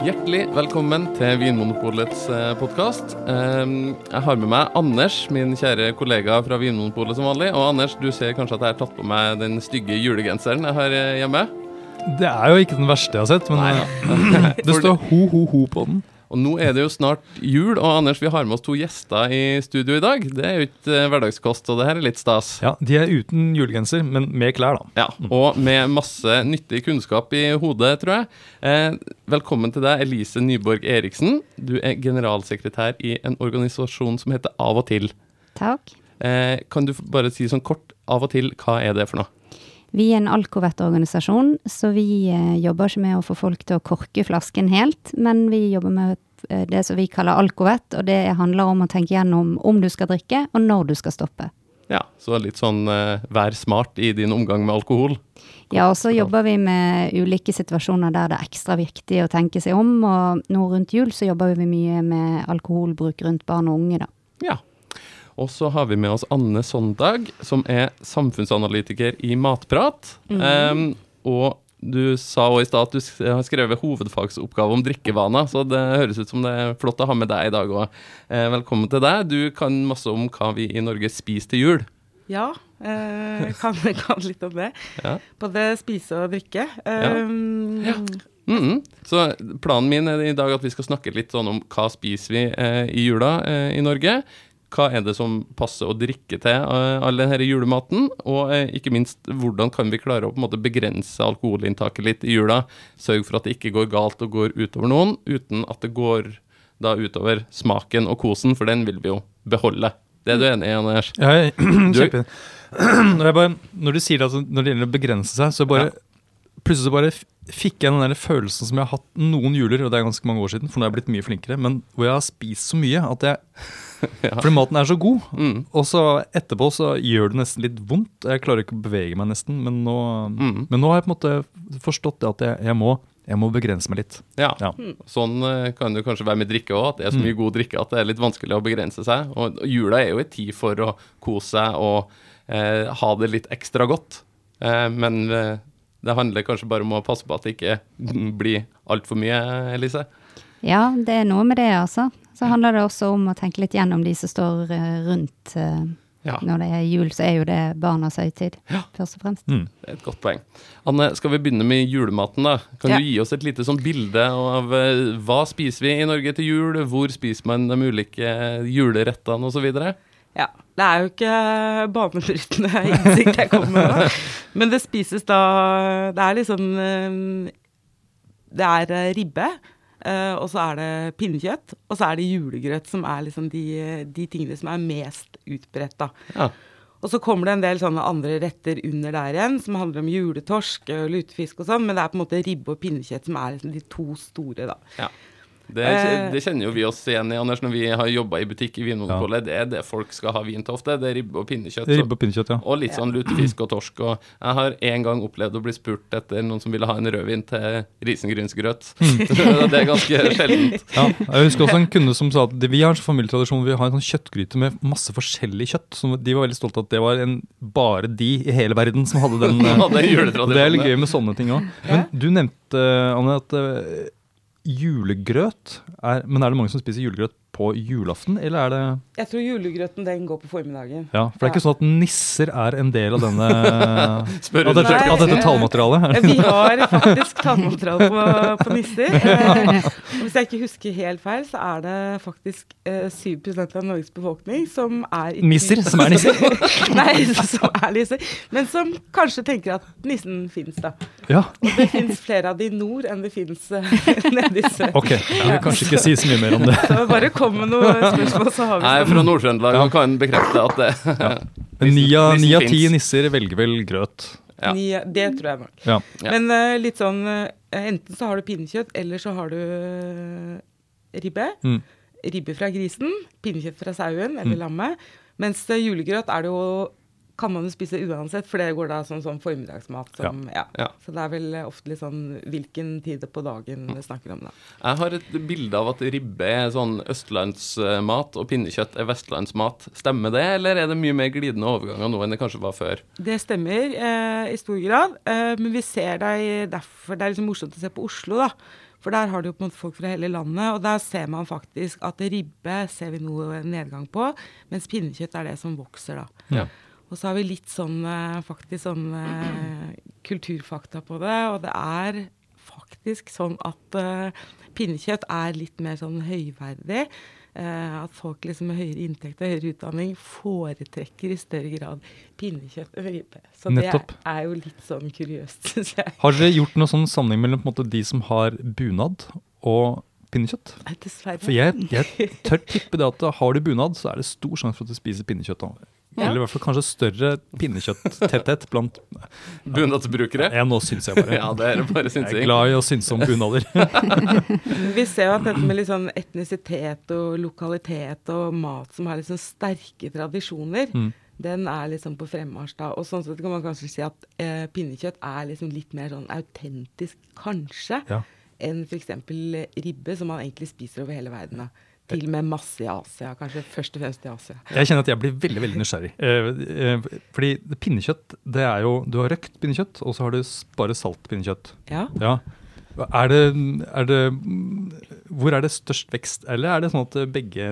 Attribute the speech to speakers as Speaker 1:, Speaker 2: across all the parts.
Speaker 1: Hjertelig velkommen til Vinmonopolets podkast. Jeg har med meg Anders, min kjære kollega fra Vinmonopolet som vanlig. Og Anders, du ser kanskje at jeg har tatt på meg den stygge julegenseren jeg har eh, hjemme.
Speaker 2: Det er jo ikke den verste jeg har sett, men eh, det står ho, ho, ho på den.
Speaker 1: Og nå er det jo snart jul, og Anders, vi har med oss to gjester i studio i dag. Det er jo ikke eh, hverdagskost, og det her er litt stas.
Speaker 2: Ja, De er uten julegenser, men med klær, da.
Speaker 1: Ja, Og med masse nyttig kunnskap i hodet, tror jeg. Eh, velkommen til deg, Elise Nyborg Eriksen. Du er generalsekretær i en organisasjon som heter Av og til.
Speaker 3: Takk.
Speaker 1: Eh, kan du bare si sånn kort, av og til, hva er det for noe?
Speaker 3: Vi er en alkovettorganisasjon, så vi eh, jobber ikke med å få folk til å korke flasken helt, men vi jobber med eh, det som vi kaller alkovett, og det handler om å tenke gjennom om du skal drikke, og når du skal stoppe.
Speaker 1: Ja, så litt sånn uh, vær smart i din omgang med alkohol.
Speaker 3: Ja, og så jobber vi med ulike situasjoner der det er ekstra viktig å tenke seg om, og nå rundt jul så jobber vi mye med alkoholbruk rundt barn og unge, da.
Speaker 1: Ja, og så har vi med oss Anne Sondag, som er samfunnsanalytiker i Matprat. Mm. Um, og du sa òg i stad at du har skrevet hovedfagsoppgave om drikkevaner, så det høres ut som det er flott å ha med deg i dag òg. Eh, velkommen til deg. Du kan masse om hva vi i Norge spiser til jul.
Speaker 4: Ja, eh, kan, kan litt om det. Ja. Både spise og drikke. Um,
Speaker 1: ja. ja. Mm -hmm. Så planen min er i dag at vi skal snakke litt sånn om hva spiser vi eh, i jula eh, i Norge hva er det som passer å drikke til uh, all denne julematen? Og uh, ikke minst, hvordan kan vi klare å på en måte begrense alkoholinntaket litt i jula? Sørge for at det ikke går galt og går utover noen, uten at det går da utover smaken og kosen, for den vil vi jo beholde. Det er du enig i, Anders?
Speaker 2: Ja, kjempe. Når, bare, når du sier at når det gjelder å begrense seg, så bare ja. Plutselig så bare fikk jeg den der følelsen som jeg har hatt noen juler, og det er ganske mange år siden, for nå har jeg blitt mye flinkere, men hvor jeg har spist så mye at jeg ja. Fordi maten er så god. Mm. Og så etterpå så gjør det nesten litt vondt. Jeg klarer ikke å bevege meg nesten, men nå, mm. men nå har jeg på en måte forstått det at jeg, jeg, må, jeg må begrense meg litt.
Speaker 1: Ja, ja. Mm. Sånn uh, kan det kanskje være med drikke òg, at det er så mye mm. god drikke at det er litt vanskelig å begrense seg. Og jula er jo en tid for å kose seg og eh, ha det litt ekstra godt. Eh, men det handler kanskje bare om å passe på at det ikke blir altfor mye, Elise?
Speaker 3: Ja, det er noe med det, altså. Så handler det også om å tenke litt gjennom de som står eh, rundt. Eh, ja. Når det er jul, så er jo det barnas høytid, ja. først og fremst. Mm.
Speaker 1: Det er et godt poeng. Anne, skal vi begynne med julematen, da? Kan ja. du gi oss et lite sånn bilde av uh, hva spiser vi i Norge til jul? Hvor spiser man de ulike julerettene osv.?
Speaker 4: Ja. Det er jo ikke banebrytende innsikt jeg kommer med nå. Men det spises da Det er liksom Det er ribbe. Uh, og så er det pinnekjøtt, og så er det julegrøt, som er liksom de, de tingene som er mest utbredt, da. Ja. Og så kommer det en del sånne andre retter under der igjen, som handler om juletorsk og lutefisk og sånn, men det er på en måte ribbe og pinnekjøtt som er liksom de to store, da. Ja.
Speaker 1: Det, eh. det, kjenner jo vi oss igjen i, Anders, når vi har jobba i butikk i Vinmonopolet. Ja. Det er det folk skal ha vin til ofte. Det er ribbe og pinnekjøtt.
Speaker 2: Ribbe og pinnekjøtt, ja.
Speaker 1: Og litt sånn lutefisk og torsk. Og jeg har en gang opplevd å bli spurt etter noen som ville ha en rødvin til risengrynsgrøt. Mm. det er ganske sjeldent.
Speaker 2: Ja, jeg husker også en kunde som sa at vi har en familietradisjon vi har en sånn kjøttgryte med masse forskjellig kjøtt. Som de var veldig stolte av at det var en, bare de i hele verden som hadde den. det, er litt gøy med sånne ting òg. Men du nevnte, Anne, at eh, julegrøt. Er, men er det mange som spiser julegrøt på julaften, eller er det
Speaker 4: Jeg tror julegrøten den går på formiddagen.
Speaker 2: Ja, For det er ikke sånn at nisser er en del av denne av, dette, av dette tallmaterialet?
Speaker 4: Vi har faktisk tallmateriale på, på nisser. Eh, hvis jeg ikke husker helt feil, så er det faktisk eh, 7 av Norges befolkning som er
Speaker 2: Nisser? Som er nisser?
Speaker 4: Nei, som er nisser. Men som kanskje tenker at nissen fins, da. Ja. Og det fins flere av de i nord enn det fins uh, nede i sør.
Speaker 2: Ok, jeg vil kanskje ikke si så mye mer om det.
Speaker 4: Så bare kom med noen spørsmål, så har vi
Speaker 1: Nei, fra Nord-Trøndelag og kan bekrefte at det ja.
Speaker 2: Ni av ti nisser velger vel grøt.
Speaker 4: Ja. Nia, det tror jeg nok. Ja. Men uh, litt sånn uh, Enten så har du pinnekjøtt, eller så har du uh, ribbe. Mm. Ribbe fra grisen, pinnekjøtt fra sauen eller mm. lammet. Mens julegrøt er det jo kan man jo spise uansett, for det går da som sånn formiddagsmat. Som, ja. Ja. Så det er vel ofte litt sånn hvilken tid på dagen vi snakker om, da.
Speaker 1: Jeg har et bilde av at ribbe er sånn østlandsmat, og pinnekjøtt er vestlandsmat. Stemmer det, eller er det mye mer glidende overganger nå enn det kanskje var før?
Speaker 4: Det stemmer eh, i stor grad, eh, men vi ser det derfor Det er liksom morsomt å se på Oslo, da. For der har du jo på en måte folk fra hele landet, og der ser man faktisk at ribbe ser vi noe nedgang på, mens pinnekjøtt er det som vokser, da.
Speaker 1: Ja.
Speaker 4: Og så har vi litt sånn eh, faktisk sånn eh, kulturfakta på det, og det er faktisk sånn at uh, pinnekjøtt er litt mer sånn høyverdig. Uh, at folk liksom med høyere inntekt og høyere utdanning foretrekker i større grad pinnekjøtt enn ribbe. Så
Speaker 2: Nettopp.
Speaker 4: det er jo litt sånn kuriøst, syns jeg.
Speaker 2: Har dere gjort noe sånn sammenheng mellom måte, de som har bunad og pinnekjøtt?
Speaker 4: Nei, Dessverre.
Speaker 2: For jeg, jeg tør tippe det at har du bunad, så er det stor sjanse for at du spiser pinnekjøtt. da.
Speaker 4: Ja.
Speaker 2: Eller i hvert fall kanskje større pinnekjøtt-tetthet blant
Speaker 1: Bunadsbrukere.
Speaker 2: Ja, nå syns jeg bare.
Speaker 1: Ja, det er bare
Speaker 2: Jeg er glad i å synse om bunader.
Speaker 4: Vi ser jo at dette med sånn etnisitet og lokalitet og mat som har sånn sterke tradisjoner,
Speaker 2: Mm.
Speaker 4: den er liksom på fremmarsj da. Og sånn sett kan man kanskje si at eh, pinnekjøtt er liksom litt mer sånn autentisk, kanskje,
Speaker 2: Ja.
Speaker 4: enn f.eks. ribbe, som man egentlig spiser over hele verden. da. Til med masse i Asia, kanskje først og fremst i Asia.
Speaker 2: Jeg kjenner at jeg blir veldig veldig nysgjerrig. Eh, eh, fordi pinnekjøtt, det er jo Du har røkt pinnekjøtt, og så har du bare salt pinnekjøtt.
Speaker 4: Ja.
Speaker 2: Ja. Er det, er det Hvor er det størst vekst? Eller er det sånn at begge,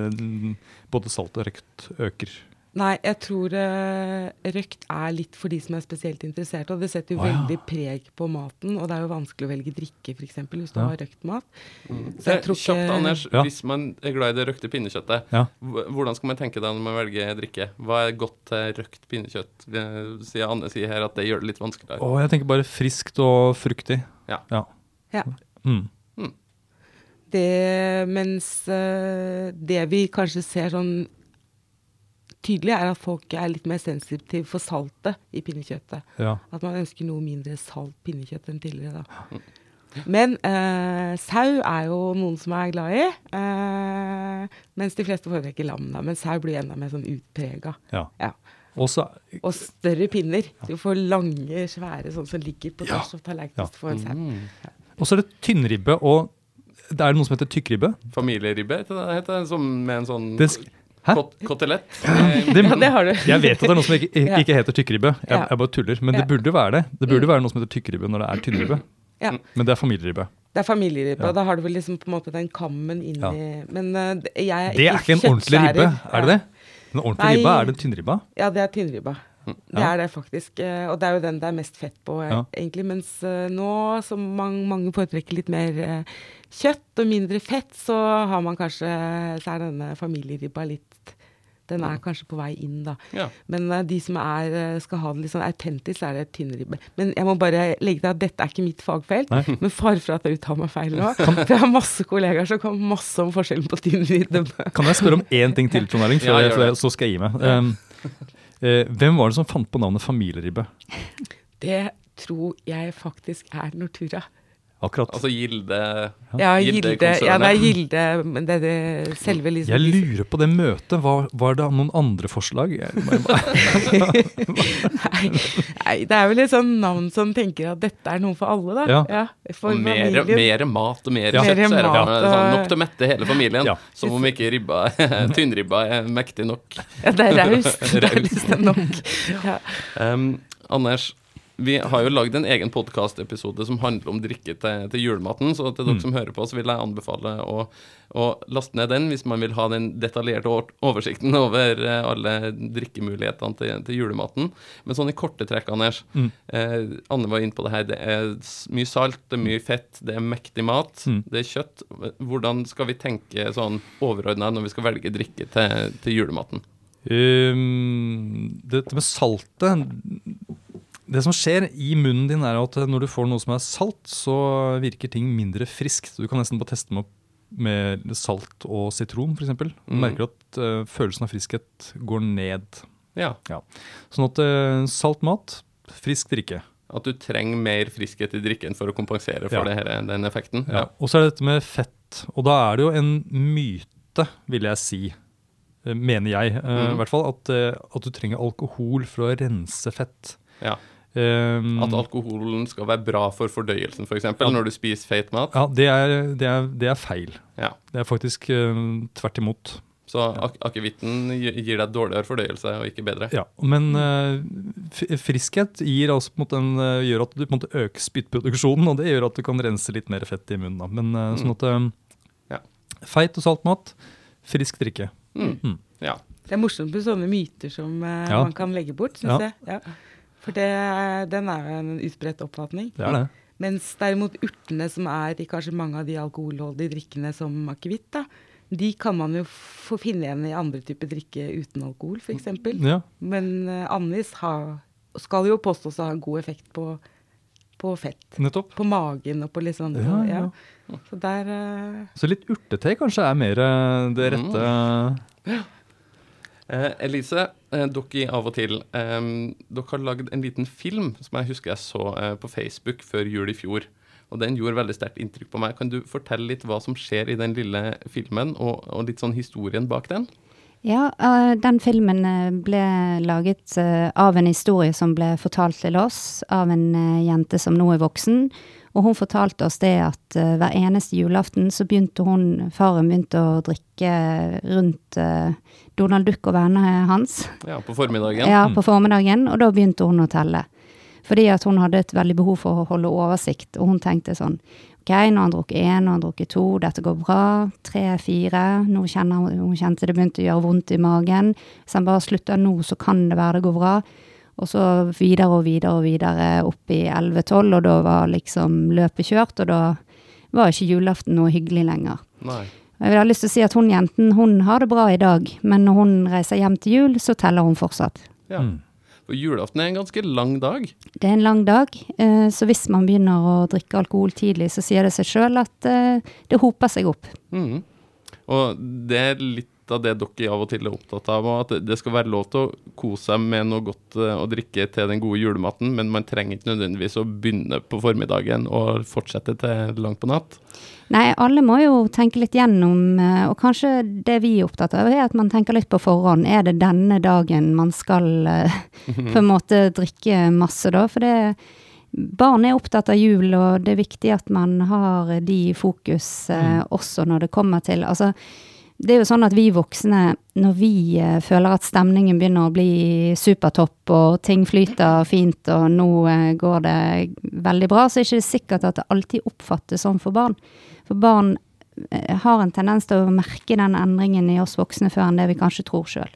Speaker 2: både salt og røkt, øker?
Speaker 4: Nei, jeg tror uh, røkt er litt for de som er spesielt interessert. Og det setter jo
Speaker 2: oh, ja.
Speaker 4: veldig preg på maten. Og det er jo vanskelig å velge drikke, f.eks., hvis du
Speaker 2: Ja.
Speaker 4: har røkt mat.
Speaker 1: Mm.
Speaker 4: Så jeg tror ikke Kjapt,
Speaker 1: Anders.
Speaker 2: Ja.
Speaker 1: Hvis man er glad i det røkte pinnekjøttet,
Speaker 2: Ja.
Speaker 1: hvordan skal man tenke da når man velger drikke? Hva er godt til røkt pinnekjøtt? Sier Anne sier her at det gjør det litt vanskeligere.
Speaker 2: Å, jeg tenker bare friskt og fruktig.
Speaker 1: Ja.
Speaker 2: ja.
Speaker 4: Ja.
Speaker 2: Mm.
Speaker 4: Det, mens eh, det vi kanskje ser sånn tydelig, er at folk er litt mer sensitive for saltet i pinnekjøttet.
Speaker 2: ja.
Speaker 4: At man ønsker noe mindre salt pinnekjøtt enn tidligere. da. Men eh, sau er jo noen som er glad i, eh, mens de fleste foretrekker lam. da. Men sau blir enda mer sånn utprega.
Speaker 2: ja.
Speaker 4: Ja.
Speaker 2: Også,
Speaker 4: Og større pinner. Du får lange, svære sånn som ligger på tvers av tallerkenen. Får en sau.
Speaker 1: Mm.
Speaker 2: og så er det tynnribbe, og det er noe som heter tykkribbe.
Speaker 1: Familieribbe, heter det, heter det, som med en sånn? Kot kotelett. Eh,
Speaker 2: Det,
Speaker 4: Ja, det har du.
Speaker 2: Jeg vet at det er noe som ikke, ikke heter tykkribbe. Jeg, jeg bare tuller. Men det burde være det. Det burde
Speaker 4: Mm.
Speaker 2: være noe som heter tykkribbe når det er tynnribbe.
Speaker 4: Ja.
Speaker 2: Men det er familieribbe.
Speaker 4: Det er familieribbe,
Speaker 2: Ja.
Speaker 4: og da har du vel liksom på en måte den kammen inni Men uh, det- jeg er
Speaker 2: Det er ikke en ordentlig ribbe, er det det? En ordentlig
Speaker 4: Nei.
Speaker 2: ribba, er det tynnribba?
Speaker 4: Ja, det er tynnribba. Det
Speaker 2: Ja.
Speaker 4: er det faktisk. eh, Og det er jo den det er mest fett på, eh,
Speaker 2: Ja.
Speaker 4: egentlig. Mens eh, nå som mange, mange foretrekker litt mer eh, kjøtt og mindre fett, så har man kanskje Så er denne familieribba litt Den er kanskje på vei inn, da.
Speaker 1: Ja.
Speaker 4: Men uh, de som er, eh, skal ha det litt sånn autentisk, så er det tynnribbe. Men jeg må bare legge til at dette er ikke mitt fagfelt.
Speaker 2: Nei.
Speaker 4: Men far for at jeg uttaler meg feil nå. For jeg har masse kollegaer som kan masse om forskjellen på tynnribbe.
Speaker 2: Kan jeg spørre om én ting til, Trond Erling,
Speaker 1: Ja,
Speaker 2: så skal jeg gi meg? Um, uh, hvem var det som fant på navnet familieribbe?
Speaker 4: Det tror jeg faktisk er Nortura.
Speaker 2: Akkurat.
Speaker 1: Altså Gilde
Speaker 4: Ja, Gilde. Ja, det er. Gilde, men det er det selve liksom
Speaker 2: Jeg lurer på det møtet. Var, var det noen andre forslag? Jeg, bare-
Speaker 4: Nei, nei, det er vel et sånn navn som tenker at dette er noe for alle, da.
Speaker 2: Ja.
Speaker 4: for
Speaker 1: Og mer, mer mat og mer
Speaker 2: Ja.
Speaker 1: kjøtt, så er det ja. sånn, nok til å mette hele familien.
Speaker 2: Ja.
Speaker 1: Som om ikke ribba, tynnribba er mektig nok.
Speaker 4: Ja, det er raust. Det er
Speaker 1: Raust.
Speaker 4: liksom nok. Ja.
Speaker 1: Um, Anders, vi har jo lagd en egen podkastepisode som handler om drikke til, til julematen. Så til dere
Speaker 2: Mm.
Speaker 1: som hører på, så vil jeg anbefale å, å laste ned den hvis man vil ha den detaljerte oversikten over eh, alle drikkemulighetene til, til julematen. Men sånn i korte trekk, Anders.
Speaker 2: Mm.
Speaker 1: Eh, Anne var inne på det her. Det er mye salt, det er mye fett, det er mektig mat,
Speaker 2: Mm.
Speaker 1: det er kjøtt. Hvordan skal vi tenke sånn overordna når vi skal velge drikke til, til julematen?
Speaker 2: Um, dette med saltet Det som skjer i munnen din, er at når du får noe som er salt, så virker ting mindre friskt. Du kan nesten bare teste med, med salt og sitron, f.eks.
Speaker 1: Mm.
Speaker 2: merker at uh, følelsen av friskhet går ned.
Speaker 1: Ja.
Speaker 2: Sånn at uh, salt mat, frisk drikke.
Speaker 1: At du trenger mer friskhet i drikken for å kompensere
Speaker 2: Ja.
Speaker 1: for det her, den effekten.
Speaker 2: Ja. Og så er det dette med fett. Og da er det jo en myte, vil jeg si, eh, mener jeg eh, i hvert fall, at, at du trenger alkohol for å rense fett.
Speaker 1: Ja.
Speaker 2: Um,
Speaker 1: At alkoholen skal være bra for fordøyelsen, f.eks. For eksempel, når du spiser feit mat.
Speaker 2: Ja, det er, det er, det er feil.
Speaker 1: Ja.
Speaker 2: Det er faktisk eh, tvert imot.
Speaker 1: Så ak akevitten gir deg dårligere fordøyelse og ikke bedre.
Speaker 2: Ja, Men uh, friskhet gir altså på en måte eh, gjør at du på en måte øker spyttproduksjonen, og det gjør at du kan rense litt mer fett i munnen. Da. Men uh, sånn at um,
Speaker 1: Ja.
Speaker 2: Feit og salt mat, frisk drikke.
Speaker 1: Mm.
Speaker 2: Mm.
Speaker 1: Ja.
Speaker 4: Det er morsomt med sånne myter som
Speaker 2: Ja.
Speaker 4: man kan legge bort, syns
Speaker 2: Ja.
Speaker 4: jeg. Ja. For det, den er jo en utbredt oppfatning.
Speaker 2: Det er det.
Speaker 4: Mens derimot urtene som er i kanskje mange av de alkoholholdige drikkene som akevitt, de kan man jo få finne igjen i andre typer drikke uten alkohol, f.eks.
Speaker 2: Ja.
Speaker 4: Men uh, annis har, skal jo påstås å ha god effekt på, på fett.
Speaker 2: Nettopp.
Speaker 4: På magen og på litt sånn.
Speaker 2: Ja, ja.
Speaker 4: ja. Så der uh...
Speaker 2: Så litt urtete kanskje er mer eh, det rette
Speaker 1: Eh, Elise, eh, dere Av og til, eh, dere har lagd en liten film som jeg husker jeg så eh, på Facebook før jul i fjor. Og den gjorde veldig sterkt inntrykk på meg. Kan du fortelle litt hva som skjer i den lille filmen, og, og litt sånn historien bak den?
Speaker 3: Ja, eh, den filmen eh, ble laget av en historie som ble fortalt til oss av en jente som nå er voksen. Og hun fortalte oss det at hver eneste julaften så begynte hun, faren begynte å drikke rundt Donald Duck og vennene hans.
Speaker 1: Ja, på formiddagen.
Speaker 3: Ja, på formiddagen, og da begynte hun å telle. Fordi at hun hadde et veldig behov for å holde oversikt, og hun tenkte sånn Ok, nå har han drukket én, nå har han drukket to, dette går bra. Tre, fire. Nå kjenner hun, hun kjente det begynte å gjøre vondt i magen. Hvis han bare slutter nå, så kan det være det går bra. Og så videre og videre og videre opp i 11-12, og da var liksom løpet kjørt, og da var ikke julaften noe hyggelig lenger.
Speaker 1: Nei.
Speaker 3: Jeg vil ha lyst til å si at hun jenten hun har det bra i dag, men når hun reiser hjem til jul, så teller hun fortsatt.
Speaker 1: Ja.
Speaker 2: Mm.
Speaker 1: For julaften er en ganske lang dag.
Speaker 3: Det er en lang dag, eh, så hvis man begynner å drikke alkohol tidlig, så sier det seg sjøl at eh, det hoper seg opp.
Speaker 1: Mm. Og det er litt av det dere av og til er opptatt av, at det skal være lov til å kose seg med noe godt eh, å drikke til den gode julematen, men man trenger ikke nødvendigvis å begynne på formiddagen og fortsette til langt på natt.
Speaker 3: Nei, alle må jo tenke litt gjennom, eh, og kanskje det vi er opptatt av, er at man tenker litt på forhånd. Er det denne dagen man skal eh, på en måte drikke masse, da? For det Barn er opptatt av jul, og det er viktig at man har de i fokus eh, også når det kommer til Altså, det er jo sånn at vi voksne, når vi eh, føler at stemningen begynner å bli supertopp, og ting flyter fint, og nå eh, går det veldig bra, så er det ikke sikkert at det alltid oppfattes sånn for barn. For barn eh, har en tendens til å merke den endringen i oss voksne før enn det vi kanskje tror sjøl.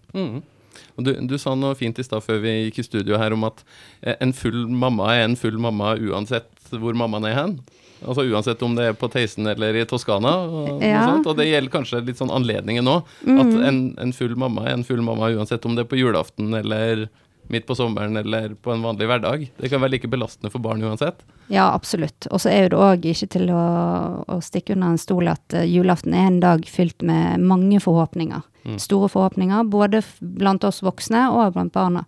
Speaker 1: Og du, du sa noe fint i stad før vi gikk i studio her om at eh, en full mamma er en full mamma uansett hvor mammaen er hen. Altså Uansett om det er på Theisen eller i Toskana. Og,
Speaker 3: Ja.
Speaker 1: og det gjelder kanskje litt sånn anledningen òg. At en, en full mamma er en full mamma uansett om det er på julaften eller midt på sommeren eller på en vanlig hverdag. Det kan være like belastende for barn uansett.
Speaker 3: Ja, absolutt. Og så er det òg ikke til å, å stikke under en stol at eh, julaften er en dag fylt med mange forhåpninger. Store forhåpninger, både blant oss voksne og blant barna.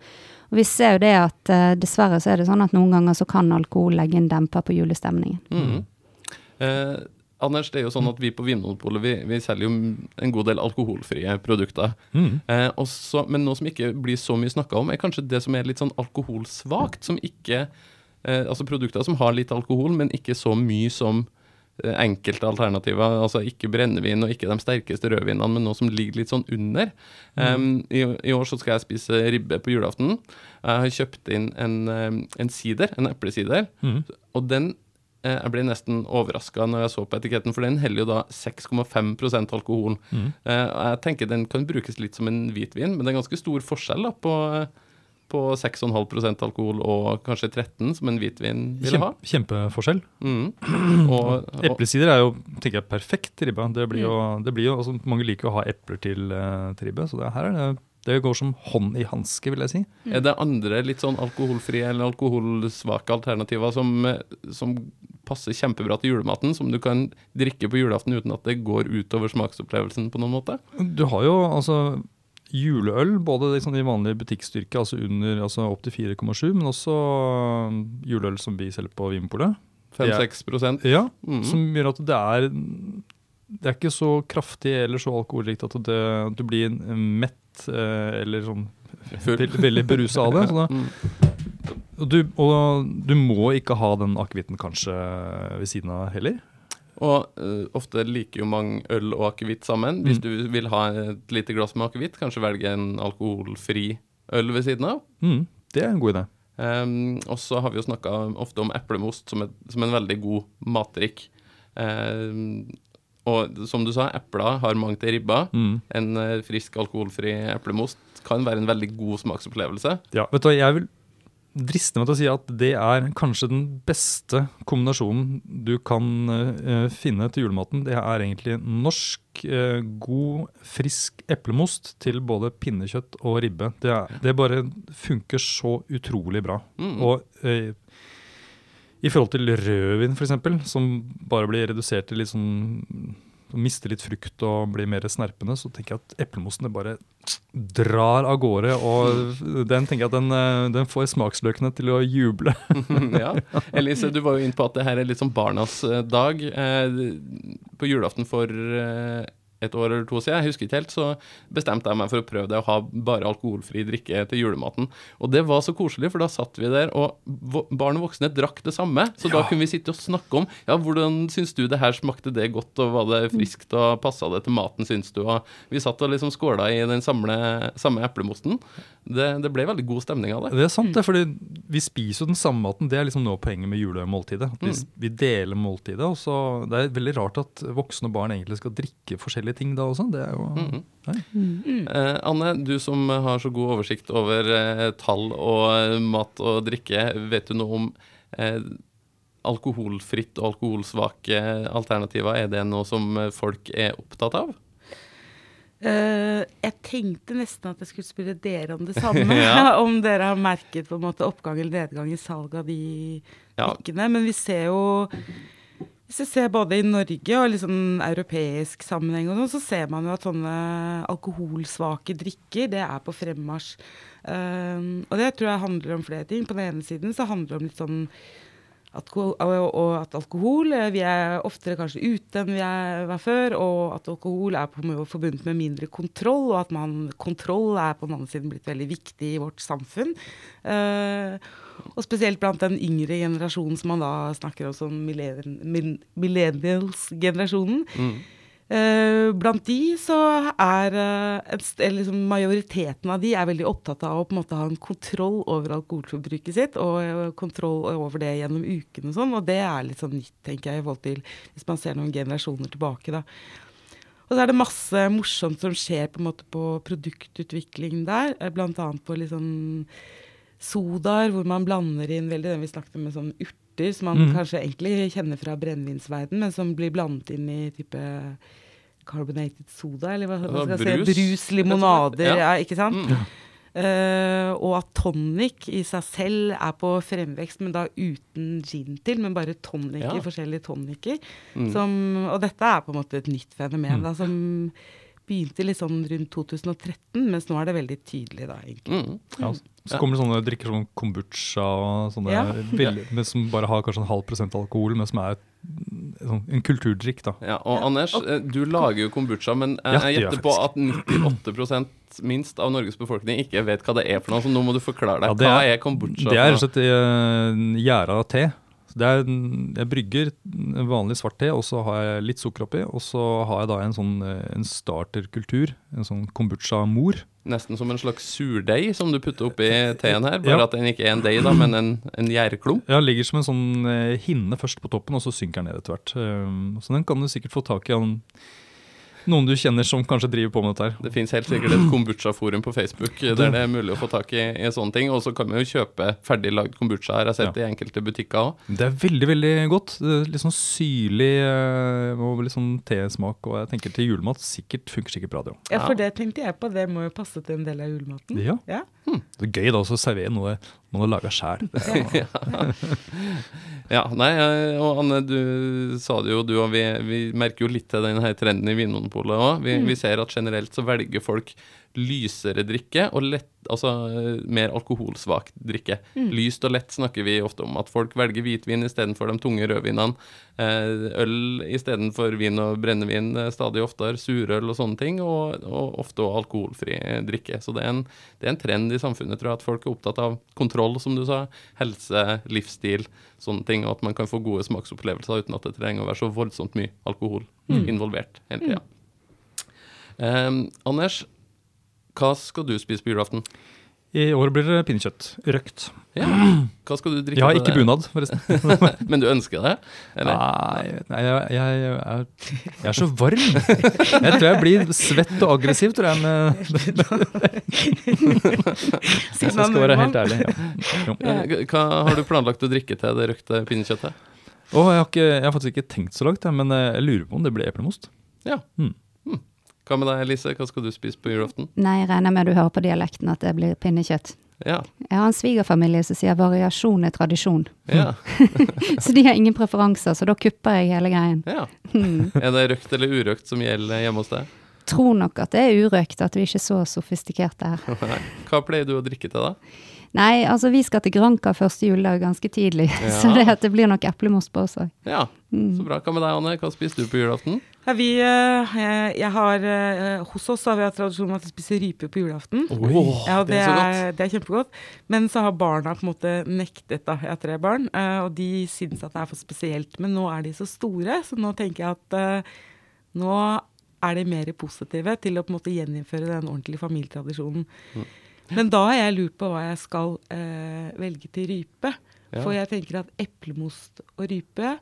Speaker 3: Og vi ser jo det at eh, dessverre så er det sånn at noen ganger så kan alkohol legge en demper på julestemningen.
Speaker 1: Mm. Eh, Anders, det er jo sånn at vi på Vinmonopolet vi, vi selger jo en god del alkoholfrie produkter.
Speaker 2: Mm.
Speaker 1: Eh, også, men noe som ikke blir så mye snakka om, er kanskje det som er litt sånn alkoholsvakt. Som ikke eh, Altså produkter som har litt alkohol, men ikke så mye som eh, enkelte alternativer. Altså ikke brennevin og ikke de sterkeste rødvinene, men noe som ligger litt sånn under. Um, i, I år så skal jeg spise ribbe på julaften. Jeg har kjøpt inn en, en sider, en eplesider,
Speaker 2: Mm.
Speaker 1: og den eh, jeg ble nesten overraska når jeg så på etiketten, for den heller jo da 6,5% alkohol.
Speaker 2: Mm.
Speaker 1: Eh, jeg tenker Den kan brukes litt som en hvitvin, men det er ganske stor forskjell da, på, på 6,5% alkohol og kanskje 13 som en hvitvin ville ha.
Speaker 2: Kjempeforskjell.
Speaker 1: Mm. Og, og,
Speaker 2: Eplesider er jo tenker jeg, perfekt til ribba. Det blir jo, det blir jo, altså, mange liker å ha epler til, eh, til ribbe, så det, her er det, det går som hånd i hanske, vil jeg si.
Speaker 1: er det andre litt sånn alkoholfrie eller alkoholsvake alternativer som, som passer kjempebra til julematen, som du kan drikke på julaften uten at det går utover smaksopplevelsen på noen måte?
Speaker 2: Du har jo altså juleøl, både liksom i vanlig butikkstyrke, altså under, altså opp til 4,7, men også um, juleøl som vi selger på Vinpolet.
Speaker 1: 5-6%
Speaker 2: Ja,
Speaker 1: mm.
Speaker 2: som gjør at det er det er ikke så kraftig eller så alkoholrikt at det, at du blir mett eh, eller sånn veldig, veldig berusa av det. Så da,
Speaker 1: Mm.
Speaker 2: du, og du må ikke ha den akevitten kanskje ved siden av heller.
Speaker 1: Og uh, ofte liker jo mange øl og akevitt sammen. Hvis
Speaker 2: Mm.
Speaker 1: du vil ha et lite glass med akevitt, kanskje velge en alkoholfri øl ved siden av.
Speaker 2: Mm, det er en god idé.
Speaker 1: Um, og så har vi jo snakka ofte om eplemost som, et, som en veldig god matdrikk. Um, og som du sa, epler har mange til ribba.
Speaker 2: Mm.
Speaker 1: En eh, frisk, alkoholfri eplemost kan være en veldig god smaksopplevelse.
Speaker 2: Ja, vet du hva, jeg vil driste meg til å si at det er kanskje den beste kombinasjonen du kan uh, finne til julematen. Det er egentlig norsk, uh, god, frisk eplemost til både pinnekjøtt og ribbe. Det, er, det bare funker så utrolig bra.
Speaker 1: Mm.
Speaker 2: Og uh, i forhold til rødvin, f.eks., som bare blir redusert til litt sånn mister litt frukt og blir mer snerpende, så tenker jeg at eplemosen bare drar av gårde. Og den tenker jeg at den, eh, den får smaksløkene til å juble.
Speaker 1: ja. Elise, du var jo inne på at det her er litt sånn barnas eh, dag. Eh, på julaften for et år eller to siden, jeg husker ikke helt, så bestemte jeg meg for å prøve det å ha bare alkoholfri drikke til julematen. Og det var så koselig, for da satt vi der, og barn og voksne drakk det samme. Så da kunne vi sitte og snakke om ja, hvordan syns du det her smakte det godt, og var det friskt, og passa det til maten, syns du? Og vi satt og liksom skåla i den samle, samme eplemosten. Det, det ble veldig god stemning av det.
Speaker 2: Det er sant, det, fordi vi spiser jo den samme maten. Det er liksom nå poenget med julemåltidet. At vi, vi deler måltidet. og så Det er veldig rart at voksne og barn egentlig skal drikke ting da også. Det er jo nei.
Speaker 1: Eh, Anne, du som har så god oversikt over eh, tall og eh, mat og drikke, vet du noe om eh, alkoholfritt og alkoholsvake alternativer? Er det noe som folk er opptatt av?
Speaker 4: Uh, jeg tenkte nesten at jeg skulle spørre dere om det samme.
Speaker 1: Ja.
Speaker 4: om dere har merket på en måte oppgang eller nedgang i salg av de
Speaker 1: Ja.
Speaker 4: Men vi ser jo Hvis jeg ser både i Norge og liksom europeisk sammenheng, og noe, så ser man jo at sånne alkoholsvake drikker det er på fremmarsj. Um, og det tror jeg handler om flere ting. På den ene siden så handler det om litt sånn alkohol, og, at alkohol eh, Vi er oftere kanskje ute enn vi var før, og at alkohol er på forbundet med mindre kontroll, og at man, kontroll er på den andre siden blitt veldig viktig i vårt samfunn. Uh, og spesielt blant den yngre generasjonen som man da snakker om som millenn- mil- millennials-generasjonen. Eh, blant de så er eh, liksom majoriteten av de er veldig opptatt av å på en måte ha en kontroll over alkoholforbruket sitt, og eh, kontroll over det gjennom uken og sånn. Og det er litt sånn nytt, tenker jeg, i forhold til hvis man ser noen generasjoner tilbake, da. Og så er det masse morsomt som skjer på en måte på produktutvikling der, bl.a. på litt sånn sodaer, hvor man blander inn veldig den vi snakket om med sånn urter, som man
Speaker 2: mm.
Speaker 4: kanskje egentlig kjenner fra brennevinsverden, men som blir blandet inn i type carbonated soda, eller hva, hva skal jeg si, brus, limonader,
Speaker 1: rett og slett.
Speaker 4: ja.
Speaker 1: Ja.
Speaker 4: ikke sant?
Speaker 1: Mm.
Speaker 4: Uh, og at tonic i seg selv er på fremvekst, men da uten gin til, men bare tonicer,
Speaker 1: Ja.
Speaker 4: forskjellige tonicer.
Speaker 1: Mm.
Speaker 4: Og dette er på en måte et nytt fenomen
Speaker 2: Mm.
Speaker 4: da, som begynte litt sånn rundt 2013, mens nå er det veldig tydelig da, egentlig.
Speaker 1: Mm.
Speaker 2: Ja, så kommer det sånne drikker som kombucha og sånne
Speaker 4: Ja.
Speaker 2: veldig- som bare har kanskje en halv prosent alkohol, men som er sånn, en kulturdrikk. da.
Speaker 1: Ja, og Anders, eh, du lager jo kombucha, men eh, jeg gjetter på at 98 minst av Norges befolkning ikke vet hva det er for noe, så nå må du forklare deg.
Speaker 2: Ja, det
Speaker 1: hva
Speaker 2: er-
Speaker 1: kombucha?
Speaker 2: Det er rett og slett uh, gjæra te. Det er, jeg brygger vanlig svart te, og så har jeg litt sukker oppi. Og så har jeg da en sånn eh, en starterkultur, en sånn kombucha-mor.
Speaker 1: Nesten som en slags surdeig som du putter oppi teen her, bare
Speaker 2: Ja.
Speaker 1: at den ikke er en deig, da, men en, en gjærklump.
Speaker 2: Ja, ligger som en sånn eh, hinne først på toppen, og så synker den ned etter hvert. Um, så den kan du sikkert få tak i noen du kjenner som kanskje driver på med dette her.
Speaker 1: Det fins helt sikkert et kombucha-forum på Facebook der det er mulig å få tak i, i sånne ting. Og så kan man jo kjøpe ferdig lagd kombucha, her. jeg har sett i enkelte butikker òg.
Speaker 2: Det er veldig veldig godt. Litt sånn syrlig eh, og litt sånn tesmak. Og jeg tenker til julemat sikkert funker sikkert bra, det òg.
Speaker 4: Ja, for det tenkte jeg på, det må jo passe til en del av julematen.
Speaker 2: Ja.
Speaker 4: Ja.
Speaker 2: Det er gøy da å servere noe man har laga sjæl.
Speaker 1: Ja, nei, eh, og Anne, du sa det jo, du og vi, vi merker jo litt til denne trenden i Vinmonopolet òg. Vi, vi ser at generelt så velger folk lysere drikke og lett, altså mer alkoholsvak drikke. Lyst og lett snakker vi ofte om. At folk velger hvitvin istedenfor de tunge rødvinene. Eh, øl istedenfor vin og brennevin eh, stadig oftere. Surøl og sånne ting. Og, og ofte også alkoholfri eh, drikke. Så det er, en, det er en trend i samfunnet, tror jeg, at folk er opptatt av kontroll, som du sa. Helse, livsstil, sånne ting. Og at man kan få gode smaksopplevelser uten at det trenger å være så voldsomt mye alkohol involvert hele tida. Eh, Anders, hva skal du spise på julaften?
Speaker 2: I år blir det pinnekjøtt. Røkt.
Speaker 1: Ja. Hva skal du drikke?
Speaker 2: Jeg har ikke
Speaker 1: det?
Speaker 2: bunad, forresten.
Speaker 1: Men du ønsker det? Eller?
Speaker 2: Nei, nei jeg, jeg, jeg, er, jeg er så varm. Jeg tror jeg blir svett og aggressiv, tror jeg. Med, jeg skal være helt ærlig. Ja.
Speaker 1: Eh, Hva har du planlagt å drikke til det røkte pinnekjøttet?
Speaker 2: Oh, jeg, har ikke, jeg har faktisk ikke tenkt så langt, men eh, jeg lurer på om det blir eplemost.
Speaker 1: Ja.
Speaker 2: Mm.
Speaker 1: Mm. Hva med deg, Elise? Hva skal du spise på julaften?
Speaker 3: Nei, jeg regner med du hører på dialekten at det blir pinnekjøtt.
Speaker 1: Ja.
Speaker 3: Jeg har en svigerfamilie som sier variasjon er tradisjon.
Speaker 1: Ja.
Speaker 3: Så de har ingen preferanser, så da kupper jeg hele greien.
Speaker 1: ja.
Speaker 3: Hmm.
Speaker 1: Er det røkt eller urøkt som gjelder hjemme hos deg?
Speaker 3: Tror nok at det er urøkt, at vi ikke er så sofistikerte her.
Speaker 1: Hva pleier du å drikke til, da?
Speaker 3: Nei, altså vi skal til Granca første juledag ganske tidlig, så det, det blir nok eplemost på oss òg.
Speaker 1: Ja, så bra. Hva med deg, Anne? Hva spiser du på julaften?
Speaker 4: Ja, vi, eh, jeg, jeg har, eh, hos oss har vi hatt tradisjon med at vi spiser rype på julaften.
Speaker 1: Åh,
Speaker 4: Ja, det,
Speaker 1: det er så godt.
Speaker 4: det er kjempegodt. Men så har barna på en måte nektet, da. Jeg har tre barn, eh, og de syns at det er for spesielt. Men nå er de så store, så nå tenker jeg at nå er de mer positive til å på en måte gjeninnføre den ordentlige familietradisjonen.
Speaker 1: Mm.
Speaker 4: Men da har jeg lurt på hva jeg skal eh, velge til rype.
Speaker 1: Ja.
Speaker 4: For jeg tenker at eplemost og rype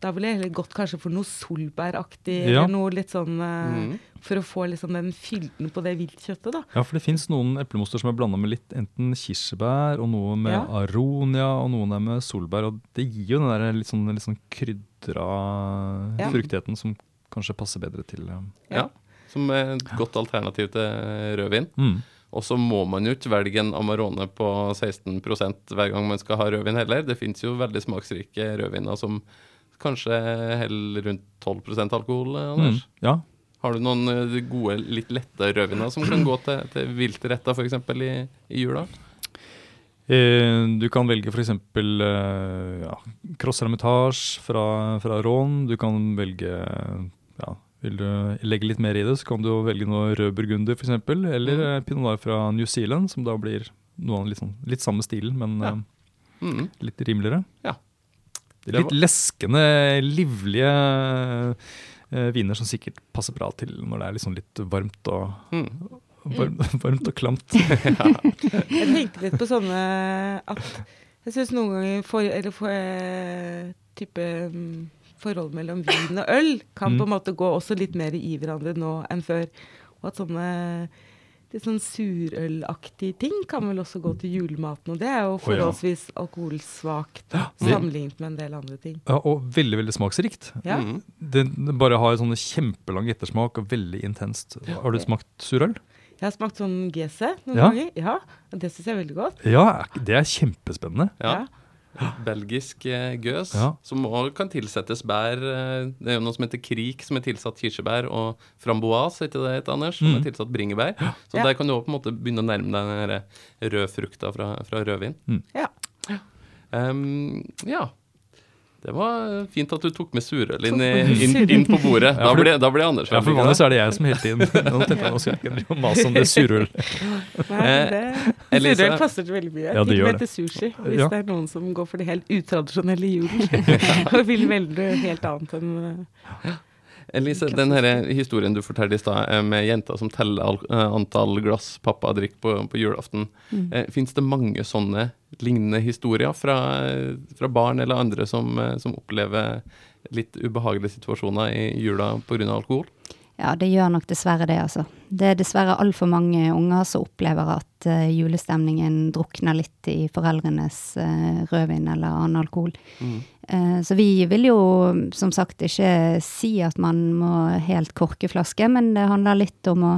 Speaker 4: Da ville jeg heller gått kanskje for noe solbæraktig,
Speaker 2: Ja.
Speaker 4: eller noe litt sånn eh,
Speaker 1: Mm.
Speaker 4: For å få liksom den fylden på det viltkjøttet, da.
Speaker 2: Ja, for det fins noen eplemoster som er blanda med litt enten kirsebær, og noe med
Speaker 4: Ja.
Speaker 2: aronia, og noen er med solbær. Og det gir jo den der litt sånn, litt sånn krydra
Speaker 4: Ja.
Speaker 2: fruktigheten som kanskje passer bedre til
Speaker 1: Ja. Som er et godt alternativ til rødvin.
Speaker 2: mm.
Speaker 1: Og så må man jo ikke velge en Amarone på 16% hver gang man skal ha rødvin heller. Det fins jo veldig smaksrike rødviner som kanskje heller rundt 12% alkohol, Anders?
Speaker 2: Mm. Ja.
Speaker 1: Har du noen eh, gode, litt lette rødviner som kan gå til, til viltretter f.eks. I, i jula?
Speaker 2: Eh, du kan velge f.eks. Eh, ja, Cross Hermitage fra, fra Rån. Du kan velge ja, Vil du legge litt mer i det, så kan du velge noe rød burgunder f.eks. Eller
Speaker 1: Mm.
Speaker 2: eh, pinot noir fra New Zealand, som da blir noe litt, sånn, litt samme stilen, men
Speaker 1: Ja.
Speaker 2: eh,
Speaker 1: Mm.
Speaker 2: litt rimeligere.
Speaker 1: Ja. Var-
Speaker 2: litt leskende, livlige eh, viner som sikkert passer bra til når det er liksom litt varmt og,
Speaker 1: Mm.
Speaker 2: varmt, varmt og klamt.
Speaker 4: Jeg tenkte litt på sånne at Jeg syns noen ganger for, eller for, eh, type mm, forhold mellom vin og øl kan
Speaker 2: Mm.
Speaker 4: på en måte gå også litt mer i hverandre nå enn før. Og at sånne litt sånn surølaktig ting kan vel også gå til julematen. Og det er jo forholdsvis alkoholsvakt sammenlignet med en del andre ting.
Speaker 2: Ja, og veldig, veldig smaksrikt.
Speaker 4: Ja.
Speaker 1: Mm.
Speaker 2: Det bare har sånne kjempelang ettersmak og veldig intenst. Har du smakt surøl?
Speaker 4: Jeg har smakt sånn GC noen
Speaker 2: Ja.
Speaker 4: ganger. Ja, det syns jeg er veldig godt.
Speaker 2: Ja, det er kjempespennende.
Speaker 1: Ja. Belgisk eh, gøs,
Speaker 2: Ja.
Speaker 1: som òg kan tilsettes bær. eh, Det er jo noe som heter krik, som er tilsatt kirsebær, og framboise, heter ikke det Anders, som
Speaker 2: Mm.
Speaker 1: er tilsatt bringebær. Så
Speaker 4: Ja.
Speaker 1: der kan du òg på en måte begynne å nærme deg den der røde frukta fra, fra rødvin.
Speaker 4: Ja.
Speaker 1: Um, ja. Det var fint at du tok med surøl inn, inn, inn på bordet. Da ble, da ble Anders
Speaker 2: Ja, for vanligvis er det jeg som hele tiden Nå tenkte jeg, nå skal jeg ikke mase om det surøl.
Speaker 4: Det Surøl passer til veldig mye.
Speaker 2: Ja, det gjør
Speaker 4: med til sushi, hvis
Speaker 2: Ja.
Speaker 4: det er noen som går for det helt utradisjonelle julen. og vil velge noe helt annet enn eh,
Speaker 1: Elise, den her historien du fortalte i stad, eh, med jenta som teller eh, antall glass pappa drikker på, på julaften.
Speaker 3: Mm.
Speaker 1: Eh, Fins det mange sånne lignende historier fra, fra barn eller andre som, som opplever litt ubehagelige situasjoner i jula pga. alkohol?
Speaker 3: Ja, det gjør nok dessverre det, altså. Det er dessverre altfor mange unger som opplever at uh, julestemningen drukner litt i foreldrenes uh, rødvin eller annen alkohol. Eh, så vi vil jo som sagt ikke si at man må helt korke flaske, men det handler litt om å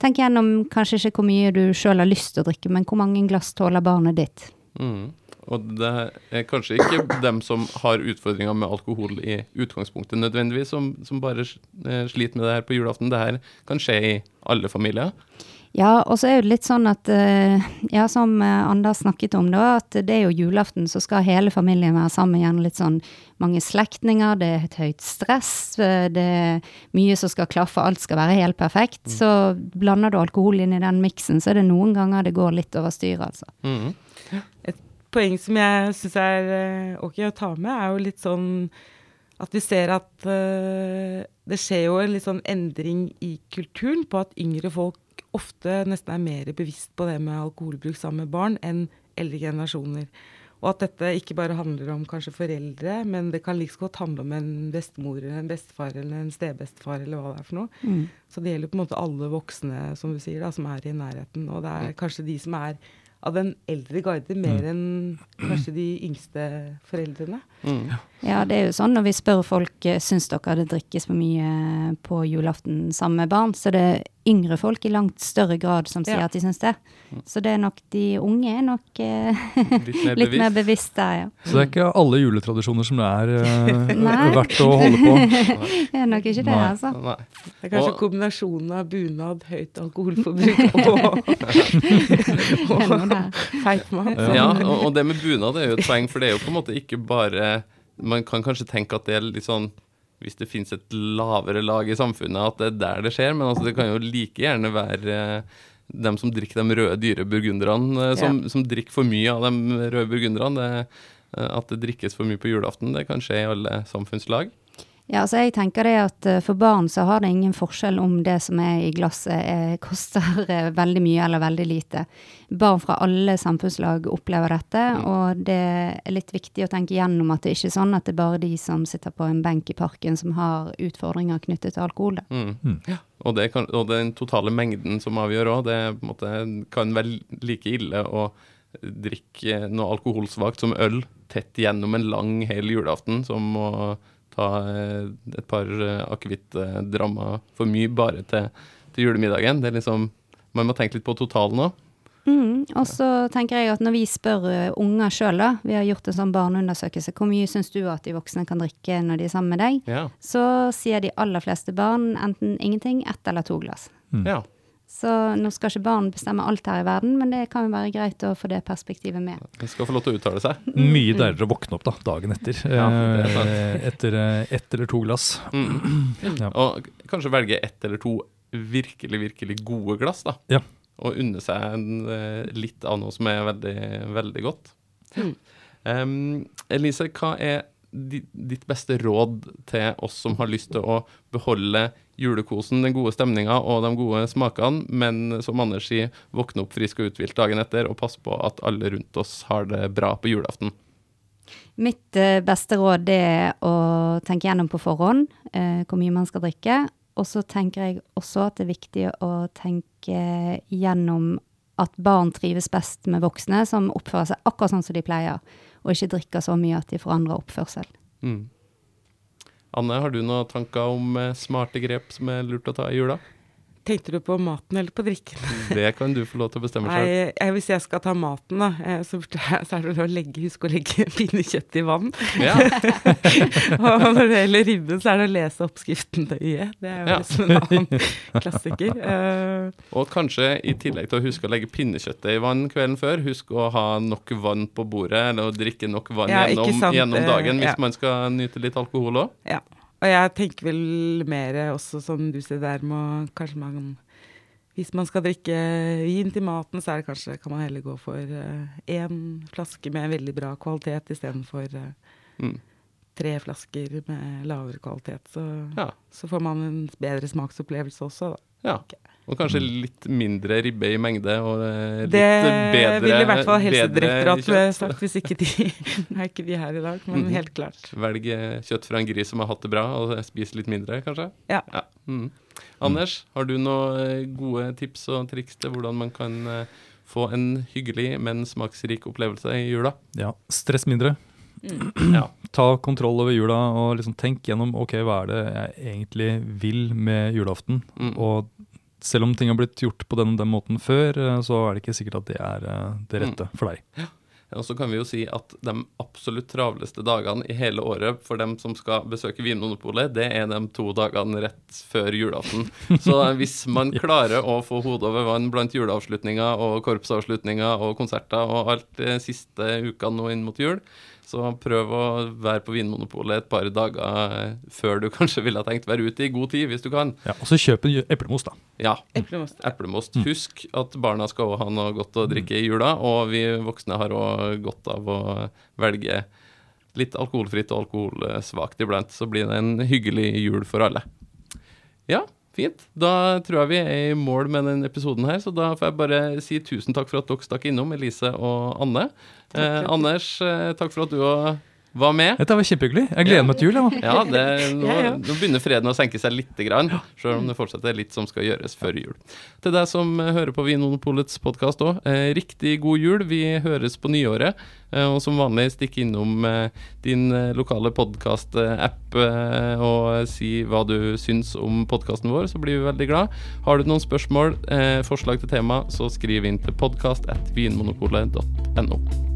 Speaker 3: tenke gjennom kanskje ikke hvor mye du sjøl har lyst til å drikke, men hvor mange glass tåler barnet ditt.
Speaker 1: Mm. Og det er kanskje ikke dem som har utfordringer med alkohol i utgangspunktet nødvendigvis, som, som bare eh, sliter med det her på julaften. Det her kan skje i alle familier.
Speaker 3: Ja, og så er det litt sånn at eh, Ja, som eh, Anders snakket om, da, at det er jo julaften, så skal hele familien være sammen. igjen. litt sånn mange slektninger, det er et høyt stress, det er mye som skal klaffe, alt skal være helt perfekt. Så blander du alkohol inn i den miksen, så er det noen ganger det går litt over styret, altså.
Speaker 1: Mhm.
Speaker 4: poeng som jeg syns er eh, ok å ta med, er jo litt sånn at vi ser at uh, det skjer jo en litt sånn endring i kulturen på at yngre folk ofte nesten er mer bevisst på det med alkoholbruk sammen med barn enn eldre generasjoner. Og at dette ikke bare handler om kanskje foreldre, men det kan like liksom godt handle om en bestemor eller en bestefar eller en stebestefar eller hva det er for noe.
Speaker 3: Mm.
Speaker 4: Så det gjelder på en måte alle voksne som du sier da, som er i nærheten. Og det er kanskje de som er av den eldre guide mer enn kanskje de yngste foreldrene.
Speaker 1: Mm.
Speaker 3: Ja, det er jo sånn når vi spør folk eh, syns dere det drikkes for mye på julaften sammen med barn, så det yngre folk i langt større grad som sier
Speaker 4: Ja.
Speaker 3: at de syns det. Så det er nok de unge er nok eh,
Speaker 1: Litt mer
Speaker 3: litt
Speaker 1: bevisst.
Speaker 3: der, ja.
Speaker 2: Så det er ikke alle juletradisjoner som det er eh, verdt å holde på.
Speaker 3: Det er nok ikke det,
Speaker 2: Nei.
Speaker 3: altså.
Speaker 1: Nei.
Speaker 4: Det er kanskje
Speaker 1: Og-
Speaker 4: kombinasjonen av bunad, høyt alkoholforbruk og, og feit mat.
Speaker 1: Ja, og, og det med bunad er jo et poeng, for det er jo på en måte ikke bare Man kan kanskje tenke at det er litt sånn hvis det finnes et lavere lag i samfunnet, at det er der det skjer, men altså, det kan jo like gjerne være eh, dem som drikker de røde, dyre burgunderne, som, som, som drikker for mye av de røde burgunderne. Eh, at det drikkes for mye på julaften, det kan skje i alle samfunnslag.
Speaker 3: Ja, altså jeg tenker det at eh, for barn så har det ingen forskjell om det som er i glasset er, koster eh, veldig mye eller veldig lite. Barn fra alle samfunnslag opplever dette, og det er litt viktig å tenke gjennom at det ikke er sånn at det er bare de som sitter på en benk i parken som har utfordringer knyttet til alkohol. Da.
Speaker 1: Mm. Og, det kan, og den totale mengden som avgjør òg, det på en måte, kan være like ille å drikke noe alkoholsvakt som øl tett gjennom en lang, hel julaften, som å ta eh, et par eh, akevittdrammer for mye bare til, til julemiddagen. Det er liksom, man må tenke litt på totalen òg.
Speaker 3: Mm, og så tenker jeg at når vi spør eh, unger sjøl, da, vi har gjort en sånn barneundersøkelse, hvor mye syns du at de voksne kan drikke når de er sammen med deg?
Speaker 1: Ja.
Speaker 3: Så sier de aller fleste barn enten ingenting, ett eller to glass.
Speaker 1: ja.
Speaker 3: Så nå skal ikke barn bestemme alt her i verden, men det kan jo være greit å få det perspektivet med.
Speaker 1: De skal få lov til å uttale seg.
Speaker 2: Mye deiligere å våkne opp da, dagen etter.
Speaker 1: Ja,
Speaker 2: eh, etter eh, ett eller to glass.
Speaker 1: Mm.
Speaker 2: Ja.
Speaker 1: Og kanskje velge ett eller to virkelig, virkelig gode glass, da.
Speaker 2: Ja.
Speaker 1: Og unne seg en, eh, litt av noe som er veldig, veldig godt. Em, Elise, hva er ditt beste råd til oss som har lyst til å beholde julekosen, den gode stemninga og de gode smakene, men som Anders sier, våkne opp frisk og uthvilt dagen etter og passe på at alle rundt oss har det bra på julaften?
Speaker 3: Mitt eh, beste råd er å tenke gjennom på forhånd eh, hvor mye man skal drikke. Og så tenker jeg også at det er viktig å tenke gjennom at barn trives best med voksne som oppfører seg akkurat sånn som de pleier, og ikke drikker så mye at de forandrer oppførsel.
Speaker 1: Mm. Anne, har du noen tanker om eh, smarte grep som er lurt å ta i jula?
Speaker 4: Tenkte du på maten eller på drikken?
Speaker 1: Det kan du få lov til å bestemme
Speaker 4: sjøl. hvis jeg skal ta maten, da, eh, så, så er det å legge, huske å legge pinnekjøtt i vann.
Speaker 1: Ja,
Speaker 4: Og når det gjelder ribben, så er det å lese oppskriften nøye. Det er jo
Speaker 1: Ja.
Speaker 4: liksom en annen klassiker. Uh,
Speaker 1: og kanskje i tillegg til å huske å legge pinnekjøttet i vann kvelden før, husk å ha nok vann på bordet, eller å drikke nok vann
Speaker 4: Ja,
Speaker 1: gjennom, gjennom
Speaker 4: eh,
Speaker 1: dagen hvis man skal nyte litt alkohol òg.
Speaker 4: ja. Og jeg tenker vel mer også, som du sier der, må kanskje man Hvis man skal drikke vin til maten, så er det kanskje, kan man heller gå for én flaske med veldig bra kvalitet istedenfor uh,
Speaker 1: Mm.
Speaker 4: tre flasker med lavere kvalitet. Så,
Speaker 1: Ja.
Speaker 4: så får man en bedre smaksopplevelse også, da.
Speaker 1: ja. Og kanskje litt mindre ribbe i mengde og eh, litt
Speaker 4: Det
Speaker 1: bedre
Speaker 4: ville i hvert fall Helsedirektoratet sagt, hvis ikke de er ikke de her i dag, men
Speaker 1: mm.
Speaker 4: helt klart.
Speaker 1: Velg eh, kjøtt fra en gris som har hatt det bra, og spis litt mindre, kanskje.
Speaker 4: Ja.
Speaker 1: Mm. Anders, har du noen eh, gode tips og triks til hvordan man kan få en hyggelig, men smaksrik opplevelse i jula?
Speaker 2: Ja, stress mindre.
Speaker 1: Ja.
Speaker 2: Ta kontroll over jula og liksom tenk gjennom ok, hva er det jeg egentlig vil med julaften.
Speaker 1: Mm.
Speaker 2: Og selv om ting har blitt gjort på den, den måten før, eh, så er det ikke sikkert at det er eh, det rette for deg.
Speaker 1: Og så kan vi jo si at de absolutt travleste dagene i hele året for dem som skal besøke Vinmonopolet, det er de to dagene rett før julaften. Så hvis man klarer å få hodet over vann blant juleavslutninger og korpsavslutninger og konserter og alt de siste ukene nå inn mot jul, så prøv å være på Vinmonopolet et par dager før du kanskje ville ha tenkt være ute i god tid, hvis du kan.
Speaker 2: Ja, og så kjøp en eplemost, da.
Speaker 1: Ja.
Speaker 4: Eplemost.
Speaker 1: Eplemost. Husk at barna skal også ha noe godt å drikke i jula, og vi voksne har òg godt av å velge litt alkoholfritt og alkoholsvakt iblant. Så blir det en hyggelig jul for alle. Ja, fint. Da tror jeg vi er i mål med denne episoden her, så da får jeg bare si tusen takk for at dere stakk innom, Elise og Anne. Eh, Anders, eh, takk for at du òg var med.
Speaker 2: Dette var kjempehyggelig. Jeg gleder meg til jul. jeg.
Speaker 1: Ja, det, nå,
Speaker 4: Ja, ja.
Speaker 1: nå begynner freden å senke seg litt, grann, selv om det fortsatt er litt som skal gjøres før jul. Til deg som hører på Vinmonopolets podkast òg, eh, riktig god jul. Vi høres på nyåret. Eh, og som vanlig, stikk innom eh, din lokale podkast-app og si hva du syns om podkasten vår, så blir vi veldig glad. Har du noen spørsmål, forslag til tema, så skriv inn til podkast.vinmonopolet.no.